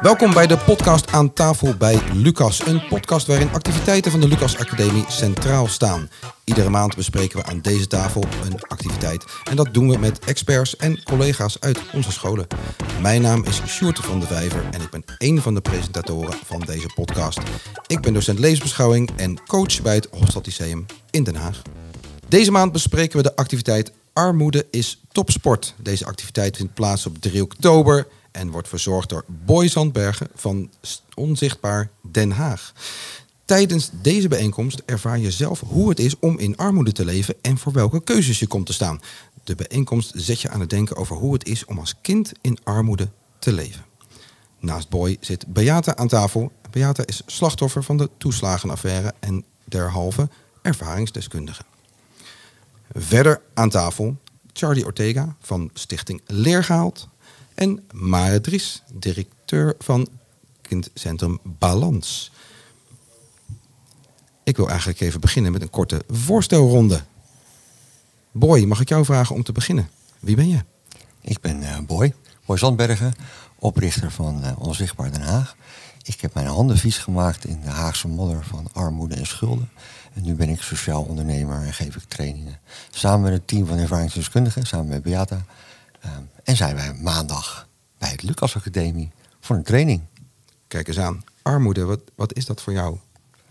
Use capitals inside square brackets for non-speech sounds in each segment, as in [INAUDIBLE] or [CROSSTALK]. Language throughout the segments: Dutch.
Welkom bij de podcast aan tafel bij Lucas. Een podcast waarin activiteiten van de Lucas Academie centraal staan. Iedere maand bespreken we aan deze tafel een activiteit. En dat doen we met experts en collega's uit onze scholen. Mijn naam is Sjoerd van de Vijver en ik ben één van de presentatoren van deze podcast. Ik ben docent levensbeschouwing en coach bij het Hofstad Lyceum in Den Haag. Deze maand bespreken we de activiteit Armoede is topsport. Deze activiteit vindt plaats op 3 oktober en wordt verzorgd door Boy Zandbergen van Onzichtbaar Den Haag. Tijdens deze bijeenkomst ervaar je zelf hoe het is om in armoede te leven en voor welke keuzes je komt te staan. De bijeenkomst zet je aan het denken over hoe het is om als kind in armoede te leven. Naast Boy zit Beata aan tafel. Beata is slachtoffer van de toeslagenaffaire en derhalve ervaringsdeskundige. Verder aan tafel Charlie Ortega van Stichting Leergehaald en Mare directeur van kindcentrum Balans. Ik wil eigenlijk even beginnen met een korte voorstelronde. Boy, mag ik jou vragen om te beginnen? Wie ben je? Ik ben uh, Boy, Boy Zandbergen, oprichter van uh, Onzichtbaar Den Haag. Ik heb mijn handen vies gemaakt in de Haagse modder van armoede en schulden. En nu ben ik sociaal ondernemer en geef ik trainingen. Samen met het team van ervaringsdeskundigen, samen met Beata. Uh, en zijn wij maandag bij het Lucas Academie voor een training. Kijk eens aan. Armoede, wat, wat is dat voor jou,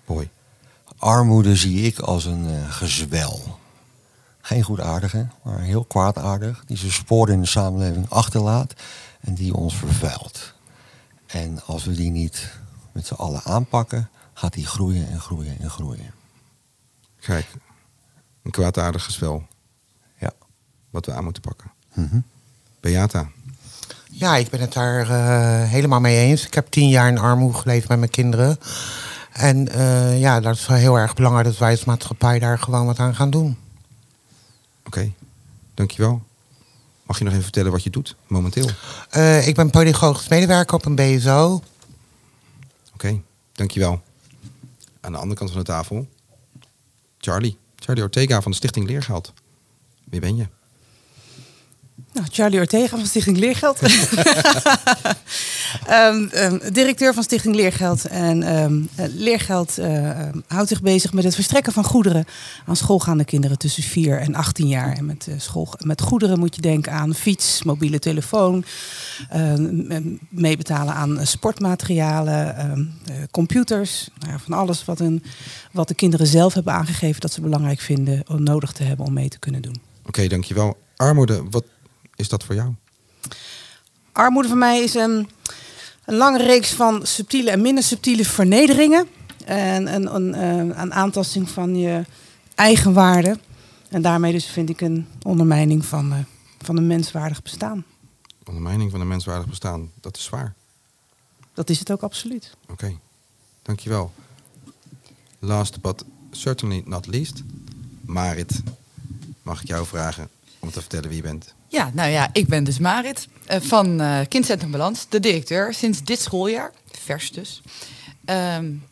Boy? Armoede zie ik als een uh, gezwel. Geen goedaardige, maar heel kwaadaardig. Die zijn sporen in de samenleving achterlaat en die ons vervuilt. En als we die niet met z'n allen aanpakken, gaat die groeien en groeien en groeien. Kijk, een kwaadaardig gezwel. Ja. Wat we aan moeten pakken. Mm -hmm. Beata. Ja, ik ben het daar uh, helemaal mee eens. Ik heb tien jaar in armoede geleefd met mijn kinderen. En uh, ja, dat is wel heel erg belangrijk dat wij als maatschappij daar gewoon wat aan gaan doen. Oké, okay. dankjewel. Mag je nog even vertellen wat je doet momenteel? Uh, ik ben pedagogisch medewerker op een BSO. Oké, okay, dankjewel. Aan de andere kant van de tafel, Charlie. Charlie Ortega van de Stichting Leergeld. Wie ben je? Nou, Charlie Ortega van Stichting Leergeld. um, [LAUGHS] um, directeur van Stichting Leergeld. En um, Leergeld uh, houdt zich bezig met het verstrekken van goederen aan schoolgaande kinderen tussen 4 en 18 jaar. En met, uh, school, met goederen moet je denken aan fiets, mobiele telefoon, meebetalen aan sportmaterialen, uh, computers. Nou, van alles wat, een, wat de kinderen zelf hebben aangegeven dat ze belangrijk vinden om nodig te hebben om mee te kunnen doen. Oké, okay, dankjewel. Armoede, wat is dat voor jou? Armoede voor mij is een, een lange reeks van subtiele en minder subtiele vernederingen. En een, een, een aantasting van je eigen waarde. En daarmee dus vind ik een ondermijning van, uh, van een menswaardig bestaan. Ondermijning van een menswaardig bestaan, dat is zwaar. Dat is het ook absoluut. Oké, okay. dankjewel. Last but certainly not least. Marit, mag ik jou vragen om te vertellen wie je bent? Ja, nou ja, ik ben dus Marit uh, van uh, Kindcentrum Balans, de directeur sinds dit schooljaar, vers dus. Um,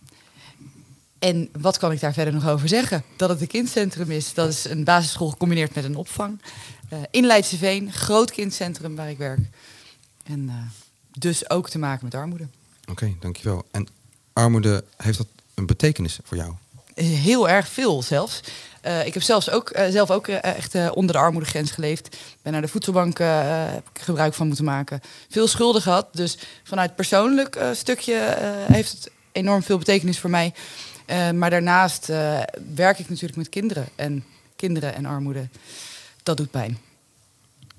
en wat kan ik daar verder nog over zeggen? Dat het een kindcentrum is, dat is een basisschool gecombineerd met een opvang. Uh, in Leidseveen, groot kindcentrum waar ik werk. En dus ook te maken met armoede. Oké, okay, dankjewel. En armoede, heeft dat een betekenis voor jou? Heel erg veel zelfs. Uh, ik heb zelfs ook, uh, zelf ook uh, echt onder de armoedegrens geleefd. Ben naar de voedselbank heb ik gebruik van moeten maken. Veel schulden gehad. Dus vanuit persoonlijk stukje heeft het enorm veel betekenis voor mij. maar daarnaast werk ik natuurlijk met kinderen. En kinderen en armoede, dat doet pijn.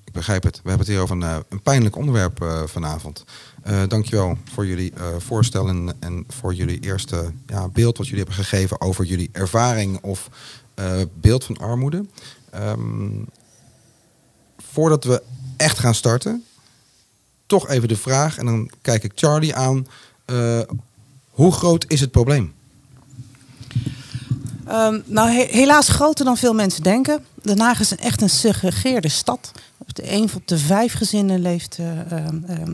Ik begrijp het. We hebben het hier over een, pijnlijk onderwerp vanavond. Dankjewel voor jullie uh, voorstel en, voor jullie eerste ja, beeld wat jullie hebben gegeven over jullie ervaring of beeld van armoede. Um, voordat we echt gaan starten, toch even de vraag, en dan kijk ik Charlie aan. hoe groot is het probleem? Um, nou, he helaas groter dan veel mensen denken. Den Haag is echt een segregeerde stad. De een op de vijf gezinnen leeft, uh, uh,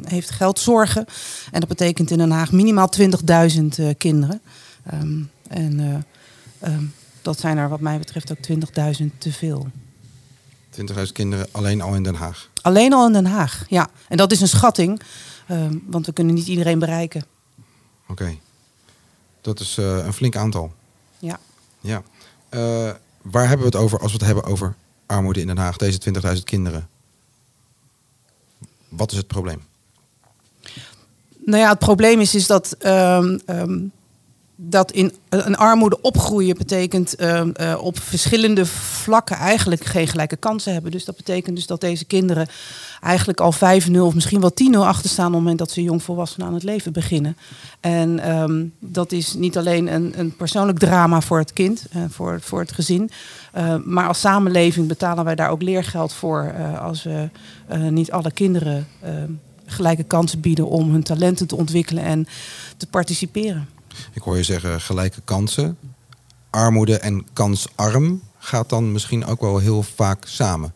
heeft geldzorgen. En dat betekent in Den Haag minimaal 20.000 uh, kinderen. En dat zijn er wat mij betreft ook 20.000 te veel. 20.000 kinderen alleen al in Den Haag? Alleen al in Den Haag, ja. En dat is een schatting, ehm, want we kunnen niet iedereen bereiken. Oké. Dat is eh, een flink aantal. Ja. Ja. Eh, waar hebben we het over als we het hebben over armoede in Den Haag? Deze 20.000 kinderen. Wat is het probleem? Nou ja, het probleem is, is dat, ehm, ehm, dat in een armoede opgroeien betekent ehm, eh, op verschillende vlakken eigenlijk geen gelijke kansen hebben. Dus dat betekent dus dat deze kinderen eigenlijk al 5-0 of misschien wel 10-0 achter staan op het moment dat ze jongvolwassenen aan het leven beginnen. En ehm, dat is niet alleen een, een persoonlijk drama voor het kind, uh, voor, voor het gezin. Maar als samenleving betalen wij daar ook leergeld voor als we niet alle kinderen gelijke kansen bieden om hun talenten te ontwikkelen en te participeren. Ik hoor je zeggen gelijke kansen. Armoede en kansarm gaat dan misschien ook wel heel vaak samen.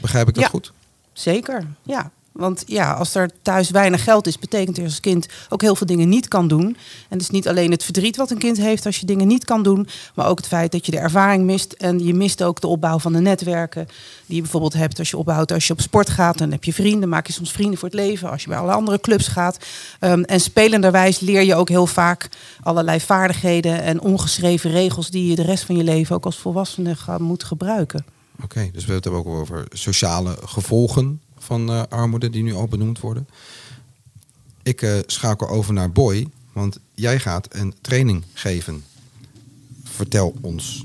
Begrijp ik dat ja, goed? Zeker, ja. Want ja, als er thuis weinig geld is, betekent dat als kind ook heel veel dingen niet kan doen. En het is niet alleen het verdriet wat een kind heeft als je dingen niet kan doen, maar ook het feit dat je de ervaring mist. En je mist ook de opbouw van de netwerken die je bijvoorbeeld hebt als je opbouwt. Als je op sport gaat, dan heb je vrienden, maak je soms vrienden voor het leven. Als je bij alle andere clubs gaat. Um, en spelenderwijs leer je ook heel vaak allerlei vaardigheden en ongeschreven regels die je de rest van je leven ook als volwassene moet gebruiken. Oké, dus we hebben het ook over sociale gevolgen van uh, armoede die nu al benoemd worden. Ik uh, schakel over naar Boy, want jij gaat een training geven. Vertel ons,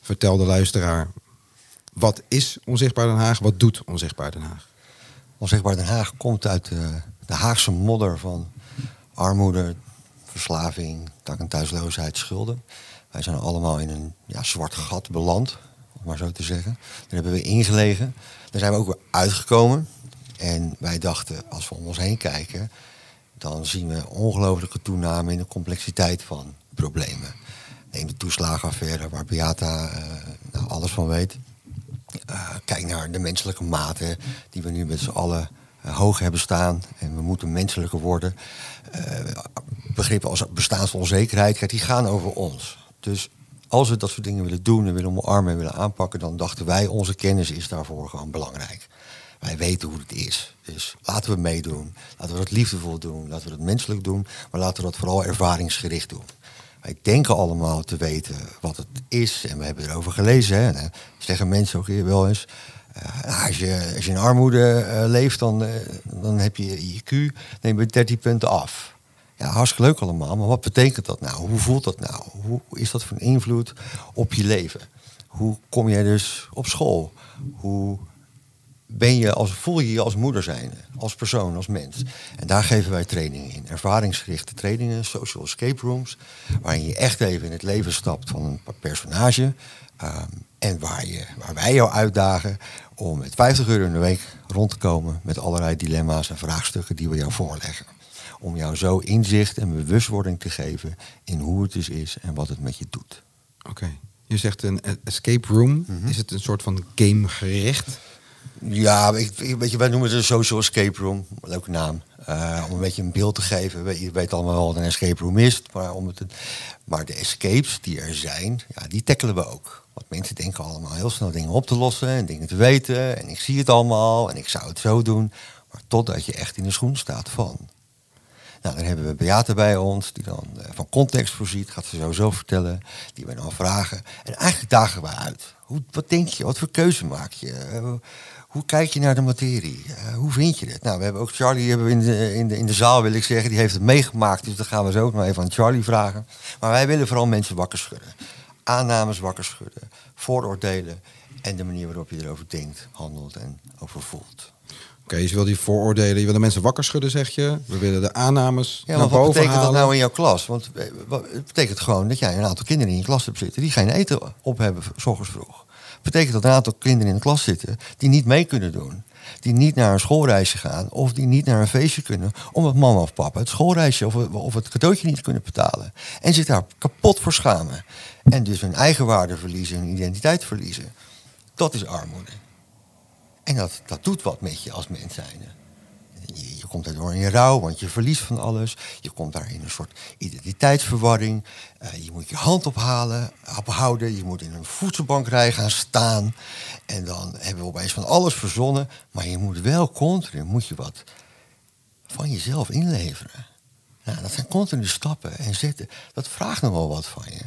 vertel de luisteraar, wat is Onzichtbaar Den Haag, wat doet Onzichtbaar Den Haag? Onzichtbaar Den Haag komt uit de, de Haagse modder van armoede, verslaving, dak- en thuisloosheid, schulden. Wij zijn allemaal in een ja, zwart gat beland, om maar zo te zeggen. Daar hebben we ingelegen. Daar zijn we ook weer uitgekomen. En wij dachten, als we om ons heen kijken, dan zien we ongelooflijke toename in de complexiteit van problemen. Neem de toeslagenaffaire, waar Beata uh, nou, alles van weet. Uh, kijk naar de menselijke maten die we nu met z'n allen uh, hoog hebben staan. En we moeten menselijker worden. begrippen als bestaansonzekerheid, die gaan over ons. Dus als we dat soort dingen willen doen en willen omarmen en willen aanpakken, dan dachten wij, onze kennis is daarvoor gewoon belangrijk. Wij weten hoe het is. Dus laten we meedoen. Laten we dat liefdevol doen. Laten we dat menselijk doen. Maar laten we dat vooral ervaringsgericht doen. Wij denken allemaal te weten wat het is. En we hebben erover gelezen. Hè. En zeggen mensen ook hier wel eens. Uh, als, je, als je in armoede uh, leeft, dan, uh, dan heb je je Q, neem je 13 punten af. Ja, hartstikke leuk allemaal, maar wat betekent dat nou? Hoe voelt dat nou? Hoe is dat van invloed op je leven? Hoe kom jij dus op school? Hoe ben je als, voel je je als moeder zijn, als persoon, als mens? En daar geven wij trainingen in. Ervaringsgerichte trainingen, social escape rooms, waarin je echt even in het leven stapt van een personage. Um, en waar, je, waar wij jou uitdagen om met 50 euro in de week rond te komen met allerlei dilemma's en vraagstukken die we jou voorleggen om jou zo inzicht en bewustwording te geven in hoe het dus is en wat het met je doet. Oké. Okay. Je zegt een escape room. Mm -hmm. Is het een soort van game gericht? Ja, ik, weet je, wij noemen het een social escape room. Leuke naam. Uh, om een beetje een beeld te geven. Je weet allemaal wel wat een escape room is. Maar, om het, maar de escapes die er zijn, ja, die tackelen we ook. Want mensen denken allemaal heel snel dingen op te lossen en dingen te weten. En ik zie het allemaal en ik zou het zo doen. Maar totdat je echt in de schoen staat van. Nou, dan hebben we Beate bij ons, die dan uh, van context voorziet, gaat ze sowieso vertellen, die wij dan vragen. En eigenlijk dagen we uit. Hoe, wat denk je? Wat voor keuze maak je? Uh, hoe kijk je naar de materie? Uh, hoe vind je het? Nou, we hebben ook Charlie we in, de, in, de, in de zaal, wil ik zeggen, die heeft het meegemaakt. Dus dan gaan we zo ook nog even aan Charlie vragen. Maar wij willen vooral mensen wakker schudden. Aannames wakker schudden. Vooroordelen en de manier waarop je erover denkt, handelt en over voelt. Oké, okay, je wil die vooroordelen, je wil de mensen wakker schudden, zeg je. We willen de aannames ja, naar maar wat boven betekent halen. dat nou in jouw klas? Want het betekent gewoon dat jij een aantal kinderen in je klas hebt zitten... die geen eten op hebben, s ochtends vroeg. Betekent dat een aantal kinderen in de klas zitten die niet mee kunnen doen. Die niet naar een schoolreisje gaan of die niet naar een feestje kunnen... omdat mama of papa het schoolreisje of, of het cadeautje niet kunnen betalen. En zich daar kapot voor schamen. En dus hun eigen waarde verliezen, hun identiteit verliezen. Dat is armoede. En dat, dat doet wat met je als mens zijn. je, je komt daardoor in rouw, want je verliest van alles. Je komt daar in een soort identiteitsverwarring. Eh, je moet je hand ophalen, ophouden. Je moet in een voedselbankrij gaan staan. En dan hebben we opeens van alles verzonnen. Maar je moet wel continu moet je wat van jezelf inleveren. Nou, dat zijn continu stappen en zetten. Dat vraagt nog wel wat van je.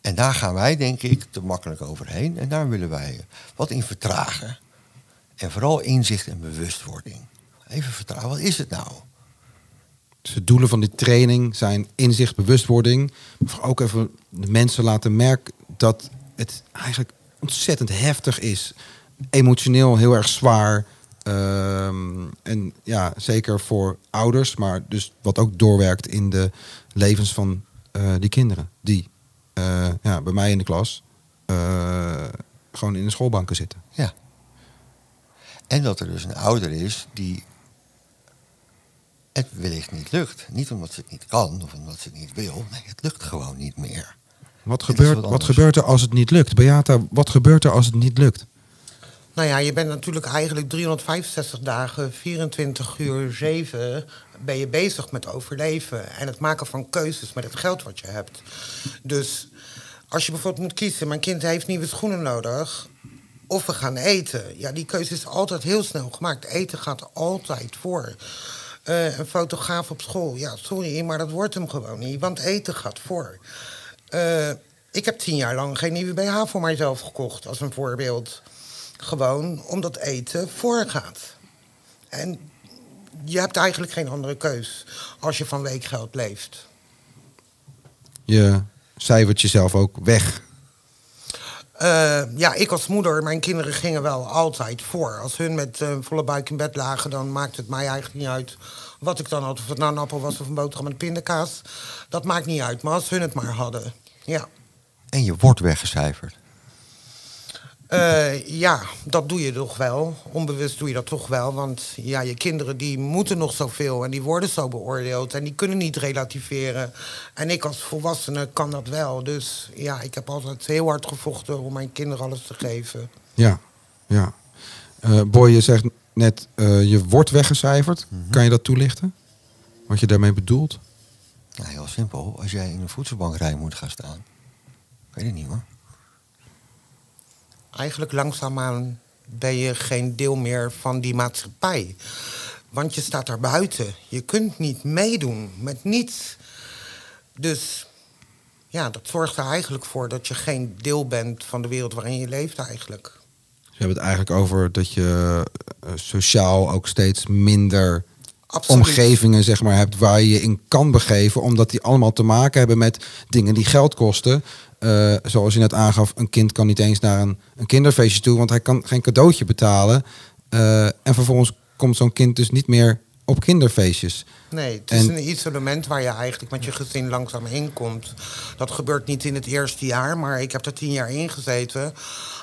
En daar gaan wij, denk ik, te makkelijk overheen. En daar willen wij wat in vertragen. En vooral inzicht en bewustwording. Even vertragen, wat is het nou? Dus de doelen van die training zijn inzicht, bewustwording. Maar ook even de mensen laten merken dat het eigenlijk ontzettend heftig is. Emotioneel heel erg zwaar. Ehm, en ja, zeker voor ouders, maar dus wat ook doorwerkt in de levens van eh, die kinderen. Die eh, ja, bij mij in de klas eh, gewoon in de schoolbanken zitten. Ja. En dat er dus een ouder is die het wellicht niet lukt. Niet omdat ze het niet kan of omdat ze het niet wil. Nee, het lukt gewoon niet meer. Wat gebeurt, wat wat gebeurt er als het niet lukt? Beata, wat gebeurt er als het niet lukt? Nou ja, je bent natuurlijk eigenlijk 365 dagen, 24 uur 7 ben je bezig met overleven en het maken van keuzes met het geld wat je hebt. Dus als je bijvoorbeeld moet kiezen, mijn kind heeft nieuwe schoenen nodig of we gaan eten. Ja, die keuze is altijd heel snel gemaakt. Eten gaat altijd voor. Eh, een fotograaf op school, ja, sorry, maar dat wordt hem gewoon niet, want eten gaat voor. Eh, ik heb tien jaar lang geen nieuwe BH voor mijzelf gekocht, als een voorbeeld. Gewoon omdat eten voorgaat. En je hebt eigenlijk geen andere keus als je van weekgeld leeft. Je cijfert jezelf ook weg. Eh, ja, ik als moeder, mijn kinderen gingen wel altijd voor. Als hun met eh, volle buik in bed lagen, dan maakte het mij eigenlijk niet uit wat ik dan had. Of het nou een appel was of een boterham met pindakaas. Dat maakt niet uit, maar als hun het maar hadden. Ja. En je wordt weggecijferd. Eh, ja, dat doe je toch wel. Onbewust doe je dat toch wel. Want ja, je kinderen die moeten nog zoveel en die worden zo beoordeeld. En die kunnen niet relativeren. En ik als volwassene kan dat wel. Dus ja, ik heb altijd heel hard gevochten om mijn kinderen alles te geven. Ja, ja. Eh, Boy, je zegt net, eh, je wordt weggecijferd. Kan je dat toelichten? Wat je daarmee bedoelt? Nou, heel simpel. Als jij in een voedselbankrij moet gaan staan. Weet ik niet hoor. Eigenlijk langzaamaan ben je geen deel meer van die maatschappij. Want je staat daar buiten. Je kunt niet meedoen met niets. Dus ja, dat zorgt er eigenlijk voor dat je geen deel bent van de wereld waarin je leeft eigenlijk. We hebben het eigenlijk over dat je eh, sociaal ook steeds minder Omgevingen zeg maar, hebt waar je je in kan begeven. Omdat die allemaal te maken hebben met dingen die geld kosten. Eh, zoals je net aangaf, een kind kan niet eens naar een, een kinderfeestje toe, want hij kan geen cadeautje betalen. Eh, en vervolgens komt zo'n kind dus niet meer op kinderfeestjes. Nee, het is En- een isolement waar je eigenlijk met je gezin langzaam in komt. Dat gebeurt niet in het eerste jaar, maar ik heb er tien jaar in gezeten.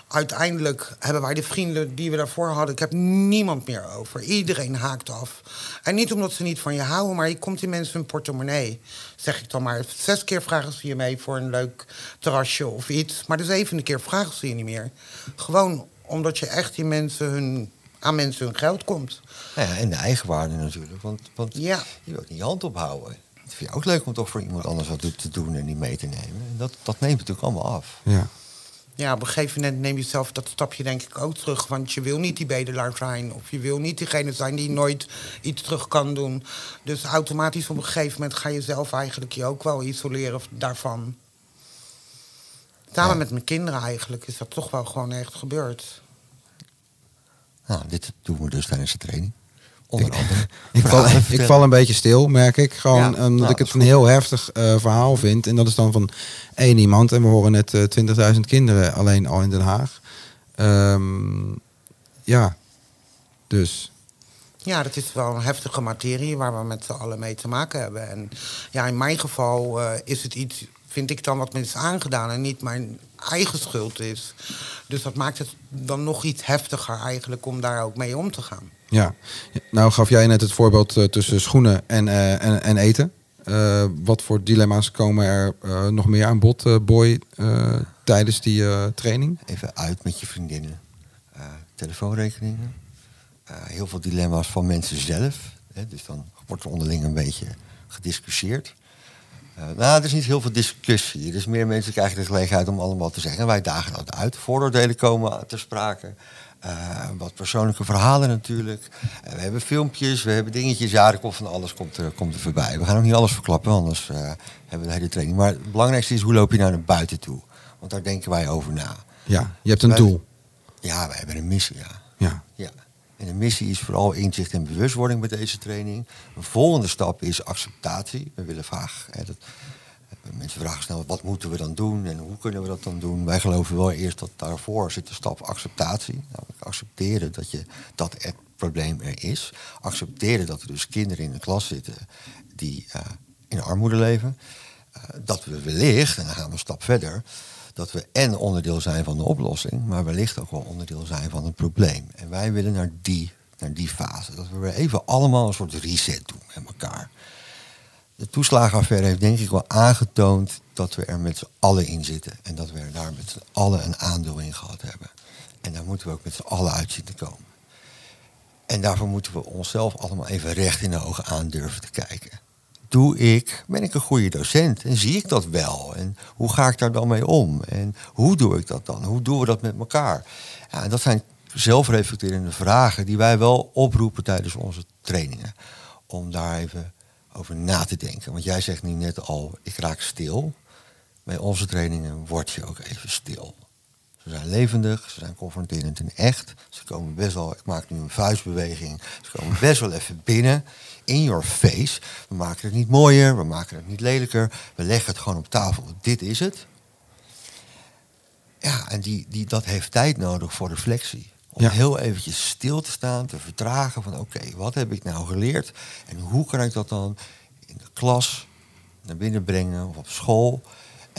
Uiteindelijk hebben wij de vrienden die we daarvoor hadden, ik heb niemand meer over. Iedereen haakt af. En niet omdat ze niet van je houden, maar je komt in mensen hun portemonnee. Zeg ik dan maar. Zes keer vragen ze je mee voor een leuk terrasje of iets. Maar de zevende keer vragen ze je niet meer. Gewoon omdat je echt die mensen hun, aan mensen hun geld komt. Nou ja, en de eigenwaarde natuurlijk. Want, want Ja. je wilt niet je hand ophouden. Het vind je ook leuk om toch voor iemand anders wat te doen en die mee te nemen. En dat, dat neemt natuurlijk allemaal af. Ja. Ja, op een gegeven moment neem je zelf dat stapje denk ik ook terug. Want je wil niet die bedelaar zijn. Of je wil niet diegene zijn die nooit iets terug kan doen. Dus automatisch op een gegeven moment ga je zelf eigenlijk je ook wel isoleren daarvan. Samen Ja. met mijn kinderen eigenlijk is dat toch wel gewoon echt gebeurd. Nou, dit doen we dus tijdens de training. Onder andere. [LAUGHS] Ik val, ik val een beetje stil, merk ik. Gewoon Ja, omdat nou, ik het een heel heftig eh, verhaal vind. En dat is dan van één iemand. En we horen net eh 20.000 kinderen alleen al in Den Haag. Ehm, ja, dus Ja, dat is wel een heftige materie waar we met z'n allen mee te maken hebben. En ja, in mijn geval eh, is het iets, vind ik dan, wat me is aangedaan en niet mijn eigen schuld is. Dus dat maakt het dan nog iets heftiger eigenlijk om daar ook mee om te gaan. ja. Nou gaf jij net het voorbeeld eh, tussen schoenen en, eh, en, en eten. Eh, wat voor dilemma's komen er eh, nog meer aan bod, eh, Boy, eh, tijdens die eh, training? Even uit met je vriendinnen. Eh, telefoonrekeningen. Eh, heel veel dilemma's van mensen zelf. Hè, dus dan wordt er onderling een beetje gediscussieerd. Uh, nou, er is niet heel veel discussie. Er is meer mensen krijgen de gelegenheid om allemaal te zeggen. En wij dagen dat uit. Vooroordelen komen ter sprake. Uh, wat persoonlijke verhalen natuurlijk. Uh, we hebben filmpjes, we hebben dingetjes. Ja, er komt van alles komt er, komt er voorbij. We gaan ook niet alles verklappen, anders hebben we de hele training. Maar het belangrijkste is, hoe loop je nou naar buiten toe? Want daar denken wij over na. Ja, je hebt een doel. Ja, wij hebben een missie, ja. Ja. ja. En de missie is vooral inzicht en bewustwording met deze training. Een volgende stap is acceptatie. We willen graag. Hè, dat, mensen vragen snel, wat moeten we dan doen en hoe kunnen we dat dan doen? Wij geloven wel eerst dat daarvoor zit de stap acceptatie. Namelijk accepteren dat, je, dat het probleem er is. Accepteren dat er dus kinderen in de klas zitten die uh, in armoede leven. Uh, dat we wellicht, en dan gaan we een stap verder, dat we en onderdeel zijn van de oplossing, maar wellicht ook wel onderdeel zijn van het probleem. En wij willen naar die, naar die fase. Dat we weer even allemaal een soort reset doen met elkaar. De toeslagenaffaire heeft denk ik wel aangetoond dat we er met z'n allen in zitten. En dat we er daar met z'n allen een aandeel in gehad hebben. En daar moeten we ook met z'n allen uit zien te komen. En daarvoor moeten we onszelf allemaal even recht in de ogen aan durven te kijken doe ik, ben ik een goede docent en zie ik dat wel? En hoe ga ik daar dan mee om? En hoe doe ik dat dan? Hoe doen we dat met elkaar? Ja, en dat zijn zelfreflecterende vragen die wij wel oproepen tijdens onze trainingen. Om daar even over na te denken. Want jij zegt nu net al, ik raak stil. Bij onze trainingen word je ook even stil. Zijn levendig, ze zijn confronterend en echt. Ze komen best wel, ik maak nu een vuistbeweging, ze komen best wel even binnen in your face. We maken het niet mooier, we maken het niet lelijker. We leggen het gewoon op tafel. Dit is het. Ja, en die, die, dat heeft tijd nodig voor reflectie. Om heel eventjes stil te staan, te vertragen van oké, wat heb ik nou geleerd? En hoe kan ik dat dan in de klas naar binnen brengen of op school?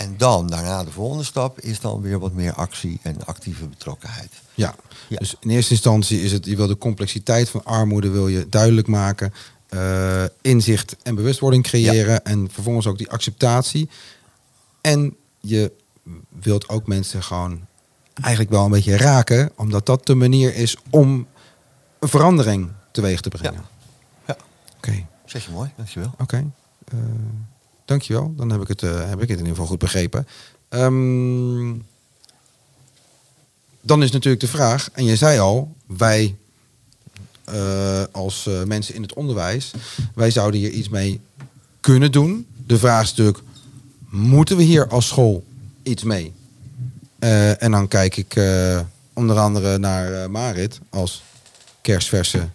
En dan, daarna de volgende stap, is dan weer wat meer actie en actieve betrokkenheid. Ja, ja. dus in eerste instantie is het, je wil de complexiteit van armoede wil je duidelijk maken. Uh, inzicht en bewustwording creëren. En vervolgens ook die acceptatie. En je wilt ook mensen gewoon eigenlijk wel een beetje raken, omdat dat de manier is om een verandering teweeg te brengen. Ja. ja. Oké. Zeg je mooi, dankjewel. Oké. Okay. Uh, dankjewel. Dan heb ik, het, uh, heb ik het in ieder geval goed begrepen. Um, dan is natuurlijk de vraag, en je zei al, wij uh, als uh, mensen in het onderwijs. Wij zouden hier iets mee kunnen doen. De vraag is natuurlijk, moeten we hier als school iets mee? En dan kijk ik onder andere naar Marit als kerstverse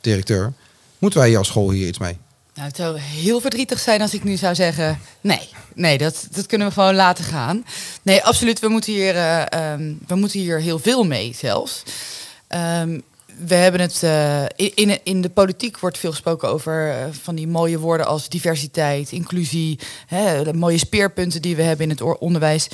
directeur. Moeten wij als school hier iets mee? Nou, het zou heel verdrietig zijn als ik nu zou zeggen: nee, nee, dat, dat kunnen we gewoon laten gaan. Nee, absoluut, we moeten hier, um, we moeten hier heel veel mee zelfs. Um, we hebben het uh, in, in de politiek wordt veel gesproken over uh, van die mooie woorden als diversiteit, inclusie, hè, de mooie speerpunten die we hebben in het onderwijs,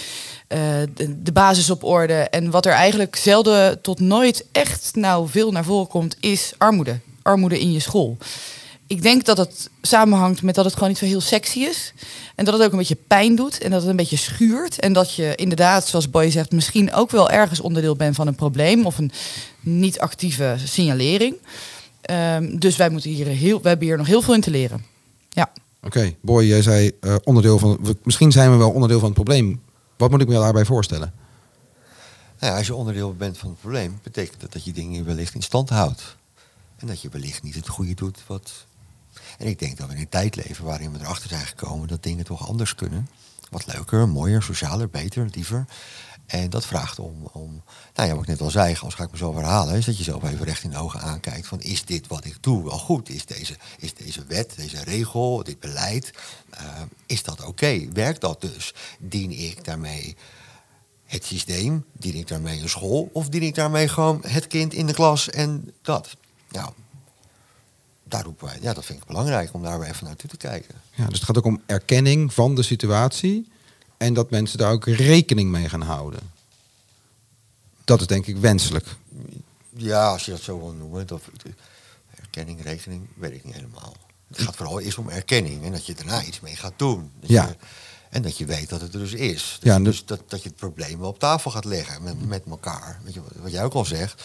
de, de, basis op orde. En wat er eigenlijk zelden tot nooit echt nou veel naar voren komt, is armoede. Armoede in je school ik denk dat het samenhangt met dat het gewoon niet zo heel sexy is. En dat het ook een beetje pijn doet en dat het een beetje schuurt. En dat je inderdaad, zoals Boy zegt, misschien ook wel ergens onderdeel bent van een probleem of een niet actieve signalering. Um, dus wij, moeten hier heel, wij hebben hier nog heel veel in te leren. Ja. Oké, okay. Boy, jij zei uh, onderdeel van. Misschien zijn we wel onderdeel van het probleem. Wat moet ik me daarbij voorstellen? Nou ja, als je onderdeel bent van het probleem, betekent dat dat je dingen wellicht in stand houdt. En dat je wellicht niet het goede doet wat en ik denk dat we in een tijd leven waarin we erachter zijn gekomen dat dingen toch anders kunnen. Wat leuker, mooier, socialer, beter, liever. En dat vraagt om, om nou ja, wat ik net al zei, als ga ik mezelf herhalen, is dat je zelf even recht in de ogen aankijkt van is dit wat ik doe wel goed? Is deze, is deze wet, deze regel, dit beleid, uh, is dat oké? Werkt dat dus? Dien ik daarmee het systeem? Dien ik daarmee een school? Of dien ik daarmee gewoon het kind in de klas en dat? Nou, daar roepen wij, ja, dat vind ik belangrijk om daar weer even naartoe te kijken. Ja, dus het gaat ook om erkenning van de situatie en dat mensen daar ook rekening mee gaan houden. Dat is denk ik wenselijk. Ja, als je dat zo wil noemen. Dat, erkenning, rekening, weet ik niet helemaal. Het gaat vooral eerst om erkenning en dat je daarna iets mee gaat doen. Dat ja. Je, En dat je weet dat het er dus is. Dus, Ja, dus dat, dat je het probleem wel op tafel gaat leggen met, met elkaar. Weet je, wat jij ook al zegt,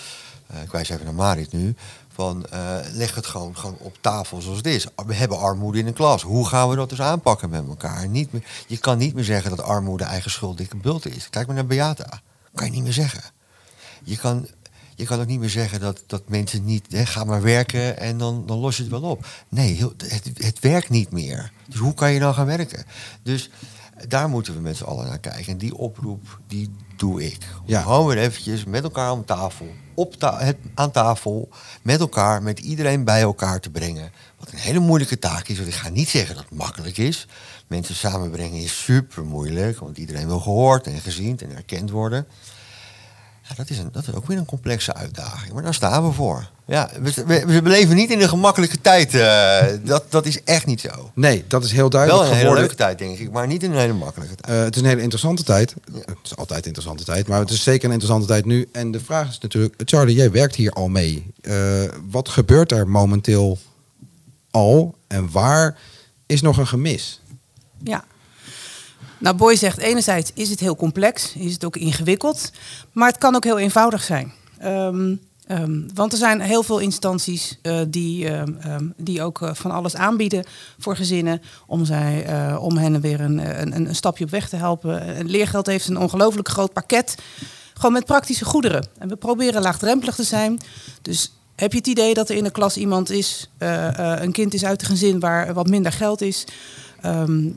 eh, ik wijs even naar Marit nu, van eh, leg het gewoon, gewoon op tafel zoals het is. We hebben armoede in de klas. Hoe gaan we dat dus aanpakken met elkaar? Niet meer, je kan niet meer zeggen dat armoede eigen schuld dikke bult is. Kijk maar naar Beata. Kan je niet meer zeggen. Je kan, je kan ook niet meer zeggen dat, dat mensen niet, hè, ga maar werken en dan, dan los je het wel op. Nee, heel- het, het werkt niet meer. Dus hoe kan je dan gaan werken? Dus daar moeten we met z'n allen naar kijken. En die oproep, die doe ik. Ja. Gewoon weer eventjes met elkaar aan tafel, op ta- het, aan tafel, met elkaar, met iedereen bij elkaar te brengen. Wat een hele moeilijke taak is, want ik ga niet zeggen dat het makkelijk is. Mensen samenbrengen is super moeilijk, want iedereen wil gehoord en gezien en erkend worden. Ja, dat, is een, dat is ook weer een complexe uitdaging. Maar daar staan we voor. Ja, we, we, we leven niet in een gemakkelijke tijd. eh, dat, dat is echt niet zo. Nee, dat is heel Wel duidelijk een hele leuke tijd, denk ik. Maar niet in een hele makkelijke tijd. Eh, het is een hele interessante tijd. Het is altijd een interessante tijd, maar het is zeker een interessante tijd nu. En de vraag is natuurlijk, Charlie, jij werkt hier al mee. Eh, wat gebeurt er momenteel al en waar is nog een gemis? Ja. Nou, Boy zegt enerzijds is het heel complex, is het ook ingewikkeld, maar het kan ook heel eenvoudig zijn. Ehm, ehm, want er zijn heel veel instanties eh, die, ehm, die ook eh, van alles aanbieden voor gezinnen om, zij, eh, om hen weer een, een, een stapje op weg te helpen. En Leergeld heeft een ongelooflijk groot pakket, gewoon met praktische goederen. En we proberen laagdrempelig te zijn. Dus heb je het idee dat er in de klas iemand is, een kind is uit een gezin waar wat minder geld is? Ehm,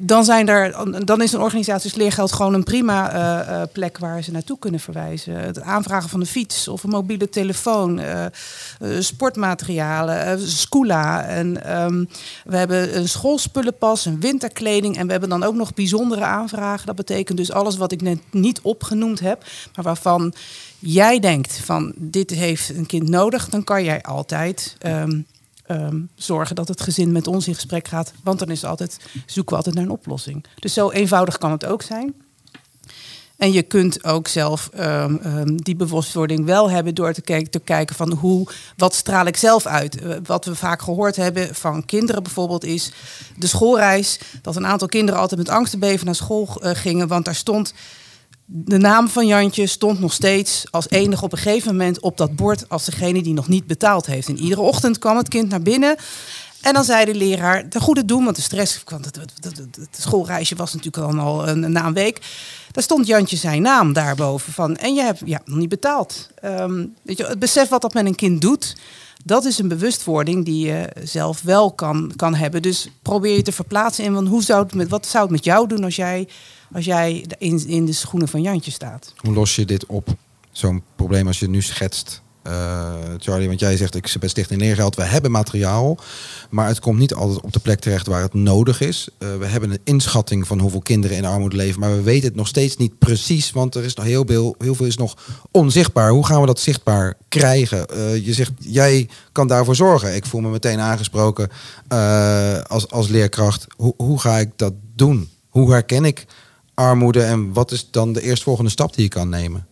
dan, zijn er, dan is een organisatie als Leergeld gewoon een prima eh, eh, plek waar ze naartoe kunnen verwijzen. Het aanvragen van een fiets of een mobiele telefoon, eh, sportmaterialen, Scula. En, ehm, we hebben een schoolspullenpas, een winterkleding en we hebben dan ook nog bijzondere aanvragen. Dat betekent dus alles wat ik net niet opgenoemd heb, maar waarvan jij denkt van dit heeft een kind nodig, dan kan jij altijd ehm, ehm, zorgen dat het gezin met ons in gesprek gaat. Want dan is altijd, zoeken we altijd naar een oplossing. Dus zo eenvoudig kan het ook zijn. En je kunt ook zelf ehm, ehm, die bewustwording wel hebben door te, kijken, te kijken van hoe, wat straal ik zelf uit. Eh, wat we vaak gehoord hebben van kinderen bijvoorbeeld is de schoolreis. Dat een aantal kinderen altijd met angst en beven naar school eh, gingen. Want daar stond de naam van Jantje stond nog steeds als enig op een gegeven moment op dat bord als degene die nog niet betaald heeft. En iedere ochtend kwam het kind naar binnen. En dan zei de leraar, ten goede doen, want de stress, want het, schoolreisje was natuurlijk al, een, na week. Daar stond Jantje zijn naam daarboven van. En je hebt ja, nog niet betaald. Ehm, weet je, het besef wat dat met een kind doet, dat is een bewustwording die je zelf wel kan, kan hebben. Dus probeer je te verplaatsen in, hoe zou het met, wat zou het met jou doen als jij, als jij in, in de schoenen van Jantje staat? Hoe los je dit op? Zo'n probleem als je nu schetst, eh, Charlie. Want jij zegt, ik ben Stichting Leergeld, we hebben materiaal. Maar het komt niet altijd op de plek terecht waar het nodig is. Eh, we hebben een inschatting van hoeveel kinderen in armoede leven. Maar we weten het nog steeds niet precies. Want er is nog heel veel, heel veel is nog onzichtbaar. Hoe gaan we dat zichtbaar krijgen? Eh, je zegt, jij kan daarvoor zorgen. Ik voel me meteen aangesproken als, als leerkracht. Hoe, hoe ga ik dat doen? Hoe herken ik armoede en wat is dan de eerstvolgende stap die je kan nemen?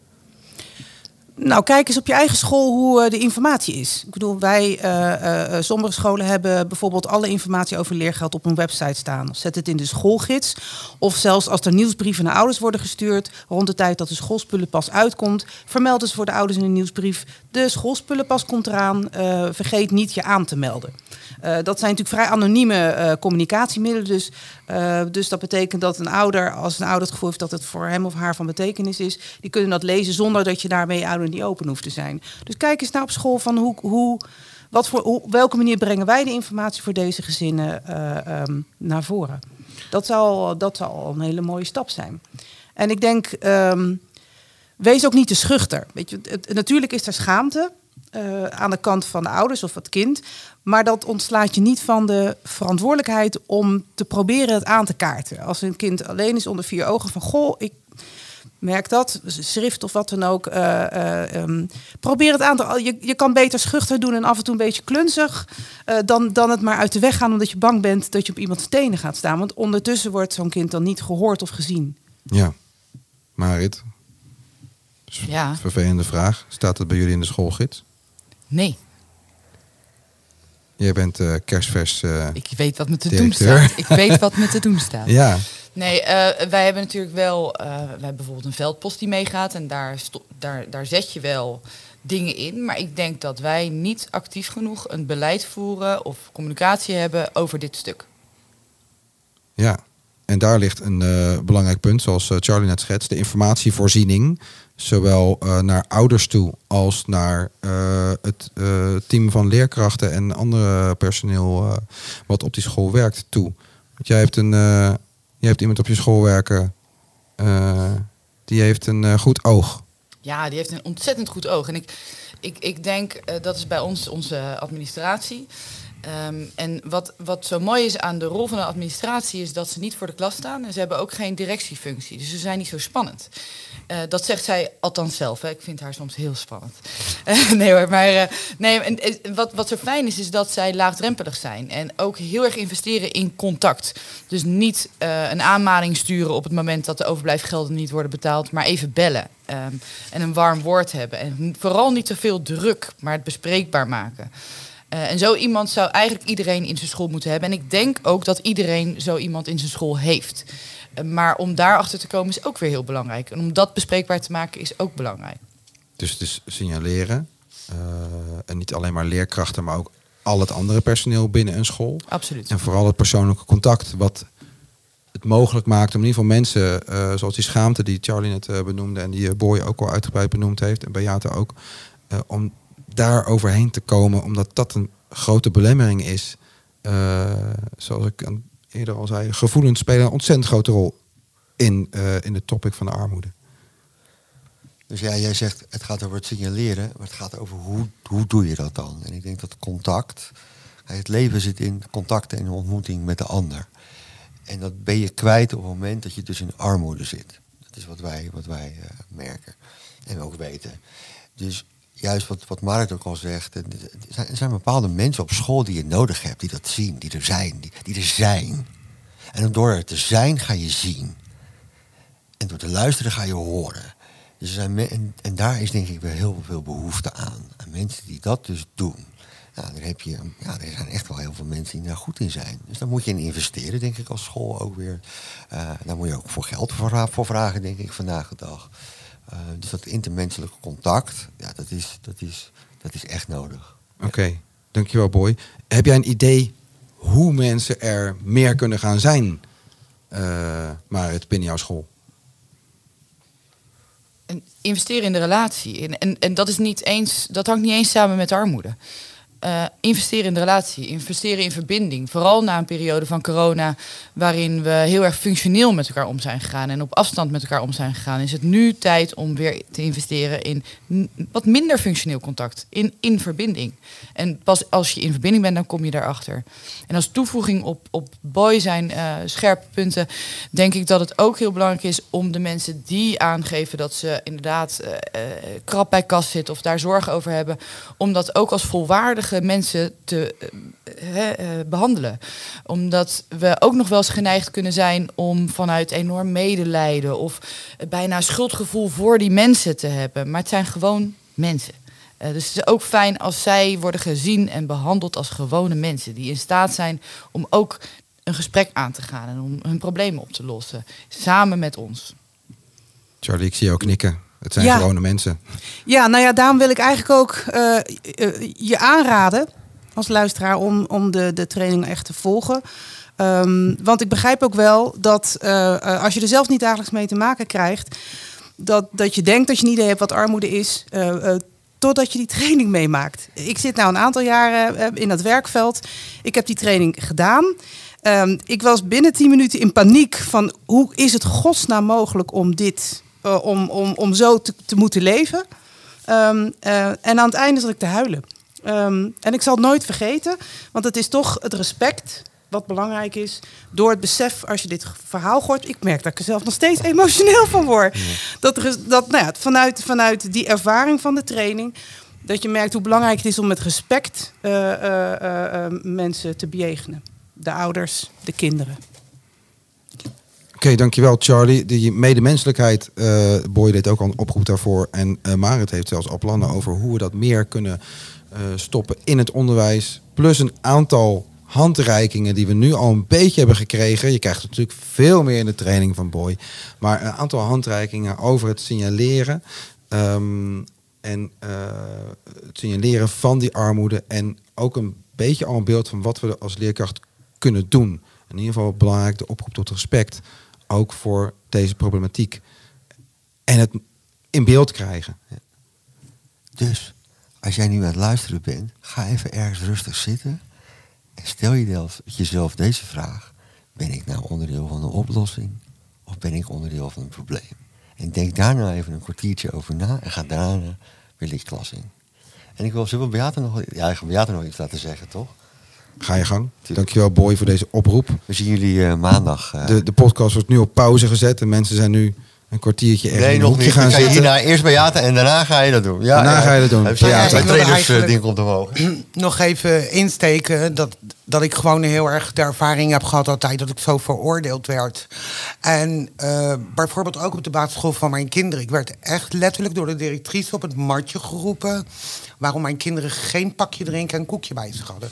Nou, kijk eens op je eigen school hoe eh, de informatie is. Ik bedoel, wij, eh, eh, sommige scholen hebben bijvoorbeeld alle informatie over leergeld op een website staan. Zet het in de schoolgids. Of zelfs als er nieuwsbrieven naar ouders worden gestuurd, rond de tijd dat de schoolspullenpas uitkomt, vermeld dus voor de ouders in een nieuwsbrief. De schoolspullenpas komt eraan, vergeet niet je aan te melden. Eh, dat zijn natuurlijk vrij anonieme eh, communicatiemiddelen. Dus, eh, dus dat betekent dat een ouder, als een ouder het gevoel heeft dat het voor hem of haar van betekenis is, die kunnen dat lezen zonder dat je daarmee ouder niet open hoeft te zijn. Dus kijk eens naar op school van hoe, hoe, wat voor, op welke manier brengen wij de informatie voor deze gezinnen eh, ehm, naar voren. Dat zou, dat zou al een hele mooie stap zijn. En ik denk, ehm, wees ook niet te schuchter. Weet je, het, natuurlijk is er schaamte eh, aan de kant van de ouders of het kind. Maar dat ontslaat je niet van de verantwoordelijkheid om te proberen het aan te kaarten. Als een kind alleen is onder vier ogen van goh, ik merk dat, schrift of wat dan ook. eh, eh, ehm, probeer het aan te. Je, je kan beter schuchter doen en af en toe een beetje klunzig. eh, dan, dan het maar uit de weg gaan omdat je bang bent dat je op iemands tenen gaat staan. Want ondertussen wordt zo'n kind dan niet gehoord of gezien. Ja, Marit, Ja, vervelende vraag. Staat het bij jullie in de schoolgids? Nee. Jij bent eh, kerstvers. eh, Ik weet wat me te Directeur. doen staat. Ik weet wat me te doen staat. [LAUGHS] ja, Nee, eh, wij hebben natuurlijk wel, wij hebben bijvoorbeeld een veldpost die meegaat en daar, daar, daar zet je wel dingen in. Maar ik denk dat wij niet actief genoeg een beleid voeren of communicatie hebben over dit stuk. Ja, en daar ligt een eh, belangrijk punt, zoals eh, Charlie net schetst, de informatievoorziening. Zowel eh, naar ouders toe als naar het team van leerkrachten en andere personeel wat op die school werkt toe. Want jij hebt, een, je hebt iemand op je school werken, die heeft een goed oog. Ja, die heeft een ontzettend goed oog. En ik, ik, ik denk, dat is bij ons onze administratie. Ehm, en wat, wat zo mooi is aan de rol van de administratie is dat ze niet voor de klas staan en ze hebben ook geen directiefunctie. Dus ze zijn niet zo spannend. Eh, dat zegt zij althans zelf. Hè. Ik vind haar soms heel spannend. [LAUGHS] Eh, nee hoor, maar eh, nee, en, wat, wat zo fijn is, is dat zij laagdrempelig zijn. En ook heel erg investeren in contact. Dus niet een aanmaning sturen op het moment dat de overblijfgelden niet worden betaald, maar even bellen. ehm, en een warm woord hebben. En vooral niet te veel druk, maar het bespreekbaar maken. Eh, en zo iemand zou eigenlijk iedereen in zijn school moeten hebben. En ik denk ook dat iedereen zo iemand in zijn school heeft. Eh, maar om daarachter te komen is ook weer heel belangrijk. En om dat bespreekbaar te maken is ook belangrijk. Dus het is signaleren. eh, en niet alleen maar leerkrachten, maar ook al het andere personeel binnen een school. Absoluut. En vooral het persoonlijke contact, wat het mogelijk maakt om in ieder geval mensen, zoals die schaamte die Charlie net benoemde en die Boy ook al uitgebreid benoemd heeft en Beate ook, om daar overheen te komen, omdat dat een grote belemmering is. Eh, zoals ik eerder al zei, gevoelens spelen een ontzettend grote rol in, eh, in de topic van de armoede. Dus ja, jij zegt het gaat over het signaleren, maar het gaat over hoe, hoe doe je dat dan? En ik denk dat contact, het leven zit in contact en ontmoeting met de ander. En dat ben je kwijt op het moment dat je dus in armoede zit. Dat is wat wij, wat wij eh, merken en ook weten. Dus juist wat, wat Mark ook al zegt, er zijn, er zijn bepaalde mensen op school die je nodig hebt, die dat zien, die er zijn, die, die er zijn. En door er te zijn ga je zien. En door te luisteren ga je horen. Dus er zijn en, en daar is denk ik weer heel veel behoefte aan. Aan mensen die dat dus doen. Nou, daar heb je, ja, er zijn echt wel heel veel mensen die daar goed in zijn. Dus daar moet je in investeren, denk ik, als school ook weer. Eh, daar moet je ook voor geld voor, voor vragen, denk ik, vandaag de dag. Eh, dus dat intermenselijke contact, ja, dat is, dat is, dat is echt nodig. Oké, dankjewel Boy. Heb jij een idee hoe mensen er meer kunnen gaan zijn, eh, maar het binnen jouw school? En investeren in de relatie. En, en, en dat, is niet eens, dat hangt niet eens samen met armoede. Eh, investeren in de relatie, investeren in verbinding. Vooral na een periode van corona, waarin we heel erg functioneel met elkaar om zijn gegaan en op afstand met elkaar om zijn gegaan, is het nu tijd om weer te investeren in wat minder functioneel contact, in, in verbinding. En pas als je in verbinding bent, dan kom je daarachter. En als toevoeging op, op Boy zijn eh, scherpe punten, denk ik dat het ook heel belangrijk is om de mensen die aangeven dat ze inderdaad eh, krap bij kas zitten of daar zorgen over hebben, om dat ook als mensen te eh, eh, behandelen. Omdat we ook nog wel eens geneigd kunnen zijn om vanuit enorm medelijden of bijna schuldgevoel voor die mensen te hebben. Maar het zijn gewoon mensen. Eh, dus het is ook fijn als zij worden gezien en behandeld als gewone mensen die in staat zijn om ook een gesprek aan te gaan en om hun problemen op te lossen. Samen met ons. Charlie, ik zie jou knikken. Het zijn Ja. gewone mensen. Ja, nou ja, daarom wil ik eigenlijk ook eh, eh, je aanraden als luisteraar om, om de, de training echt te volgen. Ehm, want ik begrijp ook wel dat eh, als je er zelf niet dagelijks mee te maken krijgt, dat, dat je denkt dat je een idee hebt wat armoede is, totdat je die training meemaakt. Ik zit nou een aantal jaren in dat werkveld. Ik heb die training gedaan. Ehm, ik was binnen 10 minuten in paniek van hoe is het godsnaam mogelijk om dit, eh, om, om, om zo te, te moeten leven. Ehm, eh, en aan het einde zat ik te huilen. Ehm, en ik zal het nooit vergeten, want het is toch het respect wat belangrijk is. Door het besef, als je dit verhaal hoort, ik merk dat ik er zelf nog steeds emotioneel van word. Dat, er dat nou ja, vanuit, vanuit die ervaring van de training, dat je merkt hoe belangrijk het is om met respect eh, mensen te bejegenen. De ouders, de kinderen. Oké, dankjewel Charlie. Die medemenselijkheid, eh Boy deed ook al een oproep daarvoor. En eh Marit heeft zelfs al plannen over hoe we dat meer kunnen eh, stoppen in het onderwijs. Plus een aantal handreikingen die we nu al een beetje hebben gekregen. Je krijgt natuurlijk veel meer in de training van Boy. Maar een aantal handreikingen over het signaleren. ehm, en het signaleren van die armoede. En ook een beetje al een beeld van wat we als leerkracht kunnen doen. In ieder geval belangrijk de oproep tot respect. Ook voor deze problematiek. En het in beeld krijgen. Dus als jij nu aan het luisteren bent, ga even ergens rustig zitten. En stel jezelf, deze vraag. Ben ik nou onderdeel van de oplossing? Of ben ik onderdeel van een probleem? En denk daar nou even een kwartiertje over na. En ga daarna weer de klas in. En ik wil zoveel Beate nog, ja, ik nog iets laten zeggen, toch? Ga je gang. Dankjewel Boy voor deze oproep. We zien jullie eh, maandag. eh, De, de podcast wordt nu op pauze gezet. En mensen zijn nu een kwartiertje ergens nee, in een nog hoekje niet. gaan Dan ga je zitten. hierna eerst Beate en daarna ga je dat doen. Ja, Daarna ga je dat doen. Ja, ja, ik mijn wilde trainers eh, eigenlijk- ding komt omhoog. [CLEARS THROAT] nog even insteken dat, dat ik gewoon heel erg de ervaring heb gehad altijd dat ik zo veroordeeld werd. En eh, bijvoorbeeld ook op de basisschool van mijn kinderen. Ik werd echt letterlijk door de directrice op het matje geroepen waarom mijn kinderen geen pakje drinken en koekje bij zich hadden.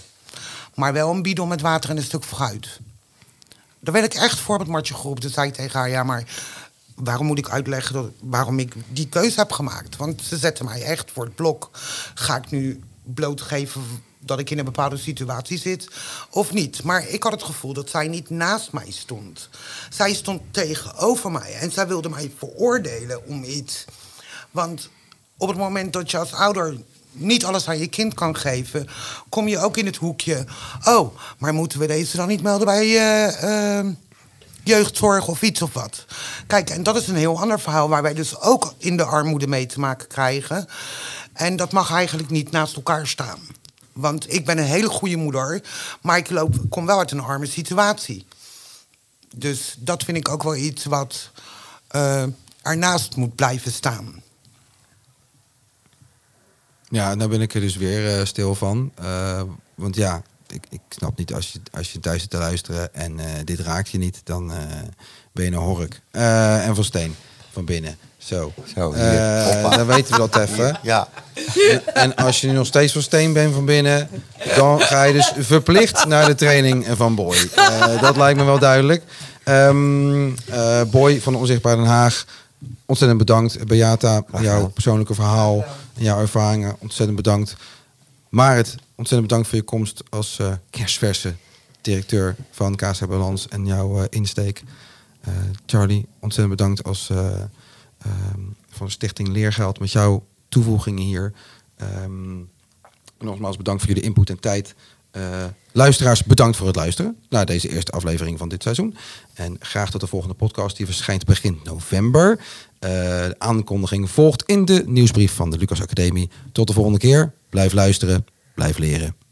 Maar wel een bidon met water en een stuk fruit. Daar werd ik echt voor het matje geroepen. Toen zei ik tegen haar, ja maar waarom moet ik uitleggen dat, waarom ik die keuze heb gemaakt? Want ze zetten mij echt voor het blok. Ga ik nu blootgeven dat ik in een bepaalde situatie zit of niet? Maar ik had het gevoel dat zij niet naast mij stond. Zij stond tegenover mij en zij wilde mij veroordelen om iets. Want op het moment dat je als ouder niet alles aan je kind kan geven, kom je ook in het hoekje. Oh, maar moeten we deze dan niet melden bij eh, jeugdzorg of iets of wat? Kijk, en dat is een heel ander verhaal waar wij dus ook in de armoede mee te maken krijgen. En dat mag eigenlijk niet naast elkaar staan. Want ik ben een hele goede moeder, maar ik loop, kom wel uit een arme situatie. Dus dat vind ik ook wel iets wat eh, ernaast moet blijven staan. Ja, nou ben ik er dus weer eh, stil van. Eh, want ja, ik, ik snap niet als je, als je thuis zit te luisteren en eh, dit raakt je niet, dan ben je een hork. En van steen, van binnen. Zo. Zo, dan weten we dat even. Ja, En als je nu nog steeds van steen bent van binnen, dan ga je dus verplicht naar de training van Boy. Dat lijkt me wel duidelijk. Ehm, eh, Boy van Onzichtbaar Den Haag, ontzettend bedankt. Beata, jouw persoonlijke verhaal en jouw ervaringen, ontzettend bedankt. Marit, ontzettend bedankt voor je komst als eh kerstverse directeur van KSA Balans en jouw eh, insteek. Eh, Charlie, ontzettend bedankt als eh, ehm, van de Stichting Leergeld met jouw toevoegingen hier. Ehm, nogmaals bedankt voor jullie input en tijd. Eh, luisteraars, bedankt voor het luisteren naar deze eerste aflevering van dit seizoen. En graag tot de volgende podcast, die verschijnt begin november. Eh, de aankondiging volgt in de nieuwsbrief van de Lucas Academie. Tot de volgende keer. Blijf luisteren, blijf leren.